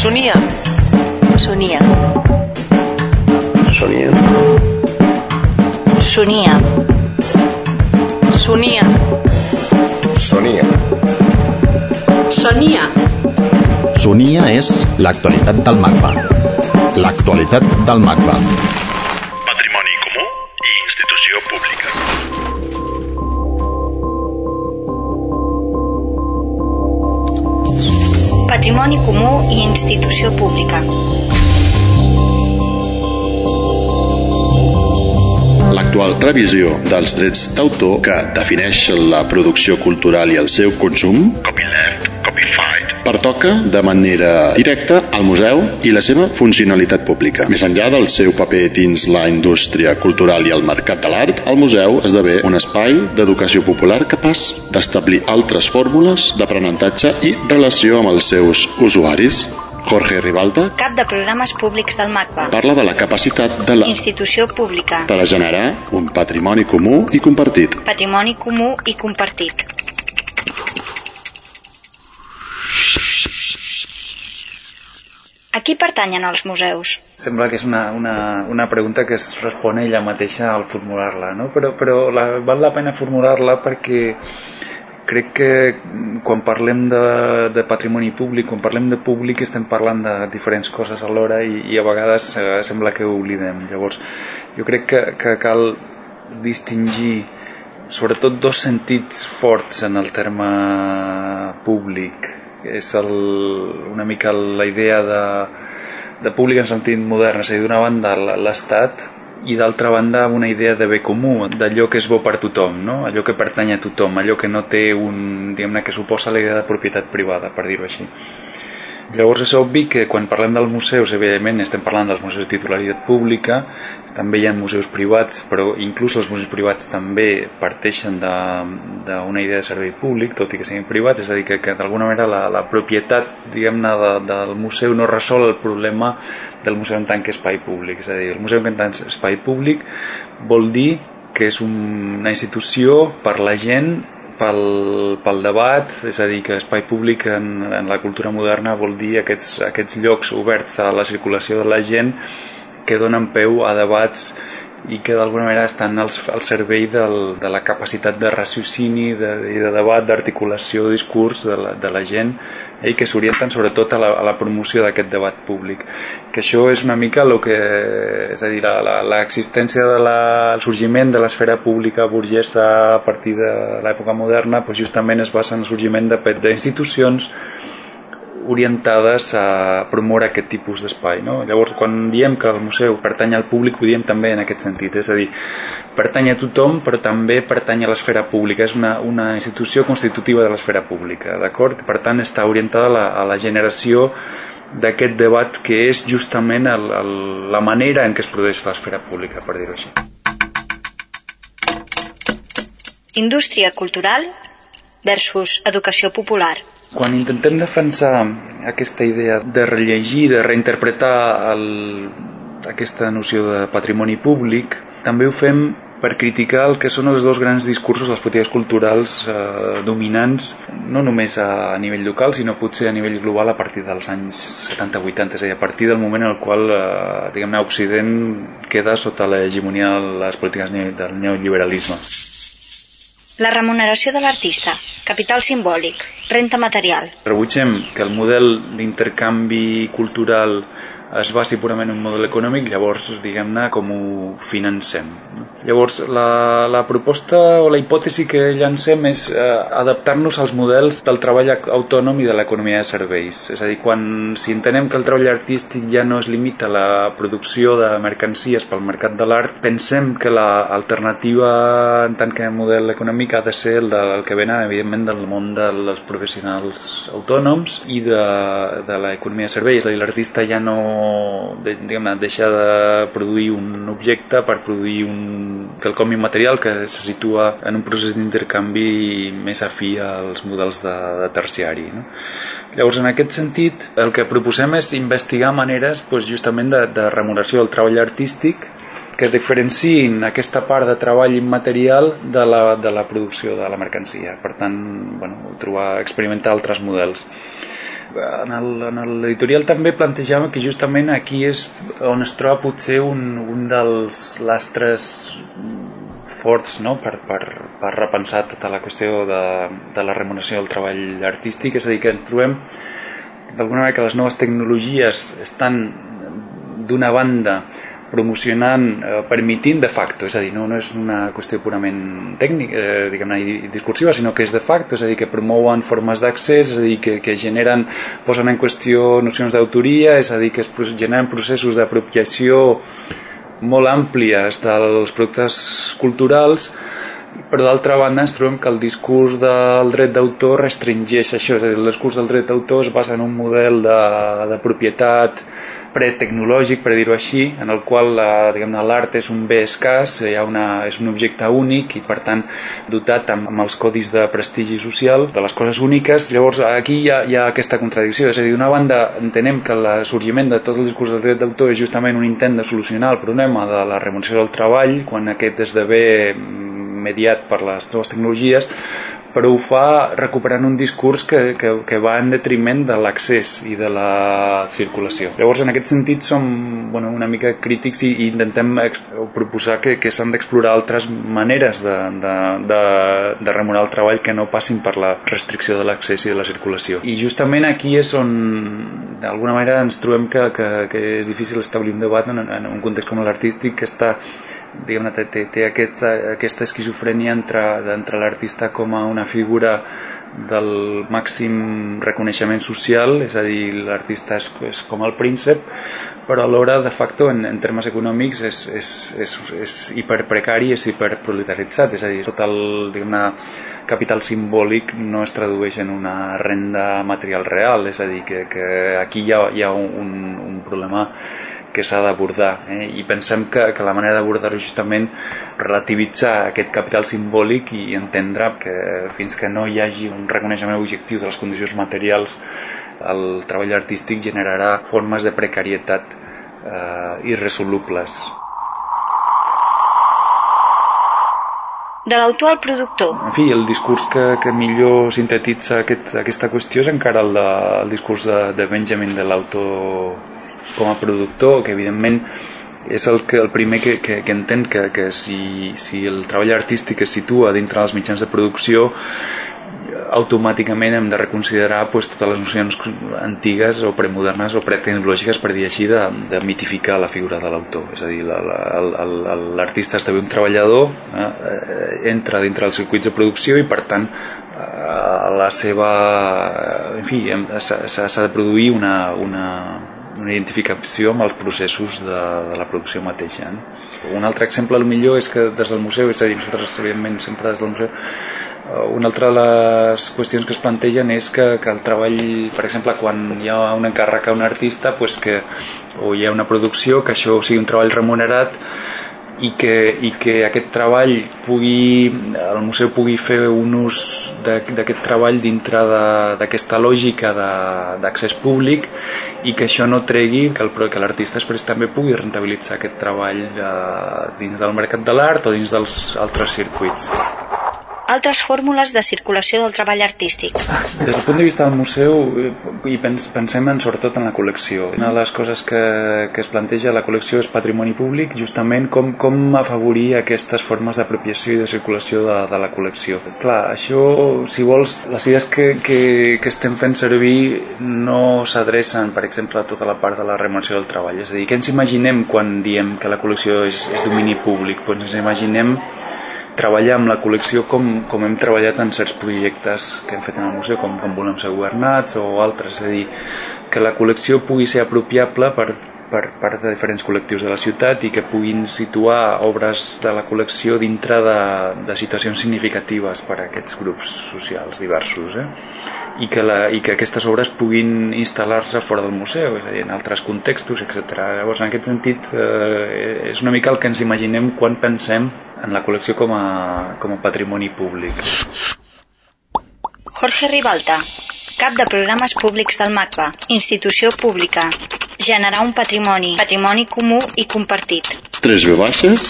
Sonia. Sonia. Sonia. Sonia. Sonia. Sonia. Sonia. Sonia és l'actualitat del MACBA. L'actualitat del MACBA. Patrimoni comú i institució pública. L'actual revisió dels drets d'autor que defineix la producció cultural i el seu consum copyright, pertoca de manera directa al museu i la seva funcionalitat pública. Més enllà del seu paper dins la indústria cultural i el mercat de l'art, el museu esdevé un espai d'educació popular capaç d'establir altres fórmules d'aprenentatge i relació amb els seus usuaris. Jorge Ribalta Cap de programes públics del MACBA. parla de la capacitat de la Institució pública. per a generar un patrimoni comú i compartit. Patrimoni comú i compartit. A qui pertanyen els museus? Sembla que és una, una, una pregunta que es respon ella mateixa al formular-la, no? però, però la, val la pena formular-la perquè crec que quan parlem de, de patrimoni públic, quan parlem de públic estem parlant de diferents coses alhora i, i a vegades eh, sembla que ho oblidem. Llavors, jo crec que, que cal distingir sobretot dos sentits forts en el terme públic. És el, una mica la idea de, de públic en sentit modern, és a dir, d'una banda l'Estat i d'altra banda una idea de bé comú, d'allò que és bo per tothom, no? allò que pertany a tothom, allò que no té un, diguem-ne, que suposa la idea de propietat privada, per dir-ho així. Llavors és obvi que quan parlem dels museus, evidentment estem parlant dels museus de titularitat pública, també hi ha museus privats, però inclús els museus privats també parteixen d'una idea de servei públic, tot i que siguin privats, és a dir, que, que d'alguna manera la, la propietat diguem-ne de, del museu no resol el problema del museu en tant que espai públic. És a dir, el museu en tant que espai públic vol dir que és una institució per la gent pel, pel debat, és a dir, que espai públic en, en la cultura moderna vol dir aquests, aquests llocs oberts a la circulació de la gent que donen peu a debats i que d'alguna manera estan al, al servei del, de la capacitat de raciocini de, de debat, d'articulació, de discurs de la, de la gent i que s'orienten sobretot a la, a la promoció d'aquest debat públic. Que això és una mica el que, és a dir, l'existència de la, el sorgiment de l'esfera pública burgesa a partir de l'època moderna doncs justament es basa en el sorgiment d'institucions orientades a promoure aquest tipus d'espai. No? Llavors, quan diem que el museu pertany al públic, ho diem també en aquest sentit, és a dir, pertany a tothom, però també pertany a l'esfera pública, és una, una institució constitutiva de l'esfera pública, d'acord? Per tant, està orientada a la, a la generació d'aquest debat que és justament el, el, la manera en què es produeix l'esfera pública, per dir-ho així. Indústria cultural versus educació popular. Quan intentem defensar aquesta idea de rellegir, de reinterpretar el, aquesta noció de patrimoni públic, també ho fem per criticar el que són els dos grans discursos de les polítiques culturals eh, dominants, no només a, nivell local, sinó potser a nivell global a partir dels anys 70-80, és a dir, a partir del moment en el qual, eh, diguem-ne, Occident queda sota l'hegemonia de les polítiques del neoliberalisme. La remuneració de l'artista, capital simbòlic, renta material. Rebutgem que el model d'intercanvi cultural es basi purament en un model econòmic, llavors, diguem-ne, com ho financem. Llavors, la, la proposta o la hipòtesi que llancem és eh, adaptar-nos als models del treball autònom i de l'economia de serveis. És a dir, quan si entenem que el treball artístic ja no es limita a la producció de mercancies pel mercat de l'art, pensem que l'alternativa en tant que model econòmic ha de ser el, del el que ven, evidentment, del món dels professionals autònoms i de, de l'economia de serveis. L'artista ja no de, diguem deixa de produir un objecte per produir un quelcom immaterial que se situa en un procés d'intercanvi més afí als models de, de terciari. No? Llavors, en aquest sentit, el que proposem és investigar maneres doncs, justament de, de remuneració del treball artístic que diferenciïn aquesta part de treball immaterial de la, de la producció de la mercancia. Per tant, bueno, trobar, experimentar altres models. En l'editorial també plantejàvem que justament aquí és on es troba potser un, un dels lastres forts no? per, per, per repensar tota la qüestió de, de la remuneració del treball artístic, és a dir, que ens trobem d'alguna manera que les noves tecnologies estan d'una banda promocionant, eh, permitint de facto, és a dir, no, no és una qüestió purament tècnica, eh, diguem-ne, discursiva, sinó que és de facto, és a dir, que promouen formes d'accés, és a dir, que, que generen, posen en qüestió nocions d'autoria, és a dir, que es generen processos d'apropiació molt àmplies dels productes culturals però d'altra banda ens trobem que el discurs del dret d'autor restringeix això, és a dir, el discurs del dret d'autor es basa en un model de, de propietat pretecnològic, per dir-ho així, en el qual l'art és un bé escàs, hi ha una, és un objecte únic i per tant dotat amb, amb els codis de prestigi social de les coses úniques. Llavors aquí hi ha, hi ha aquesta contradicció, és a dir, d'una banda entenem que el sorgiment de tot el discurs del dret d'autor és justament un intent de solucionar el problema de la remuneració del treball quan aquest esdevé mediat per les noves tecnologies, però ho fa recuperant un discurs que, que, que va en detriment de l'accés i de la circulació. Llavors, en aquest sentit, som bueno, una mica crítics i, i intentem proposar que, que s'han d'explorar altres maneres de, de, de, de remunerar el treball que no passin per la restricció de l'accés i de la circulació. I justament aquí és on, d'alguna manera, ens trobem que, que, que és difícil establir un debat en, en un context com l'artístic que està diguem té, té, té aquesta, aquesta esquizofrènia entre, entre l'artista com a una figura del màxim reconeixement social, és a dir, l'artista és, és com el príncep, però alhora, de facto, en, en termes econòmics, és, és, és, és hiperprecari, és hiperproletaritzat, és a dir, tot el capital simbòlic no es tradueix en una renda material real, és a dir, que, que aquí hi ha, hi ha un, un problema que s'ha d'abordar eh? i pensem que, que la manera d'abordar-ho justament relativitzar aquest capital simbòlic i entendre que fins que no hi hagi un reconeixement objectiu de les condicions materials el treball artístic generarà formes de precarietat eh, irresolubles. de l'autor al productor. En fi, el discurs que, que millor sintetitza aquest, aquesta qüestió és encara el, de, el discurs de, de Benjamin de l'autor com a productor, que evidentment és el, que, el primer que, que, que entén que, que si, si el treball artístic es situa dintre dels mitjans de producció automàticament hem de reconsiderar pues, totes les nocions antigues o premodernes o pretecnològiques per dir així de, de mitificar la figura de l'autor. És a dir, l'artista esdevé un treballador eh, entra dintre dels circuits de producció i per tant eh, la seva en fi, s'ha de produir una, una, una identificació amb els processos de, de la producció mateixa. Eh? Un altre exemple, millor és que des del museu, és a dir, nosaltres, evidentment, sempre des del museu, eh, una altra de les qüestions que es plantegen és que, que el treball, per exemple, quan hi ha un encàrrec a un artista, pues que, o hi ha una producció, que això sigui un treball remunerat, i que, i que aquest treball pugui, el museu pugui fer un ús d'aquest treball dintre d'aquesta lògica d'accés públic i que això no tregui que l'artista després també pugui rentabilitzar aquest treball eh, dins del mercat de l'art o dins dels altres circuits altres fórmules de circulació del treball artístic. Des del punt de vista del museu, i pens, pensem en, sobretot en la col·lecció. Una de les coses que, que es planteja la col·lecció és patrimoni públic, justament com, com afavorir aquestes formes d'apropiació i de circulació de, de la col·lecció. Clar, això, si vols, les idees que, que, que estem fent servir no s'adrecen, per exemple, a tota la part de la remuneració del treball. És a dir, què ens imaginem quan diem que la col·lecció és, és domini públic? Pues ens imaginem treballar amb la col·lecció com, com hem treballat en certs projectes que hem fet en el museu, com, com volem ser governats o altres, és a dir, que la col·lecció pugui ser apropiable per, per part de diferents col·lectius de la ciutat i que puguin situar obres de la col·lecció dintre de, de situacions significatives per a aquests grups socials diversos eh? I, que la, i que aquestes obres puguin instal·lar-se fora del museu, és a dir, en altres contextos, etc. Llavors, en aquest sentit, eh, és una mica el que ens imaginem quan pensem en la col·lecció com a, com a patrimoni públic. Jorge Ribalta, cap de programes públics del MACBA, institució pública, generar un patrimoni, patrimoni comú i compartit. www.macba.es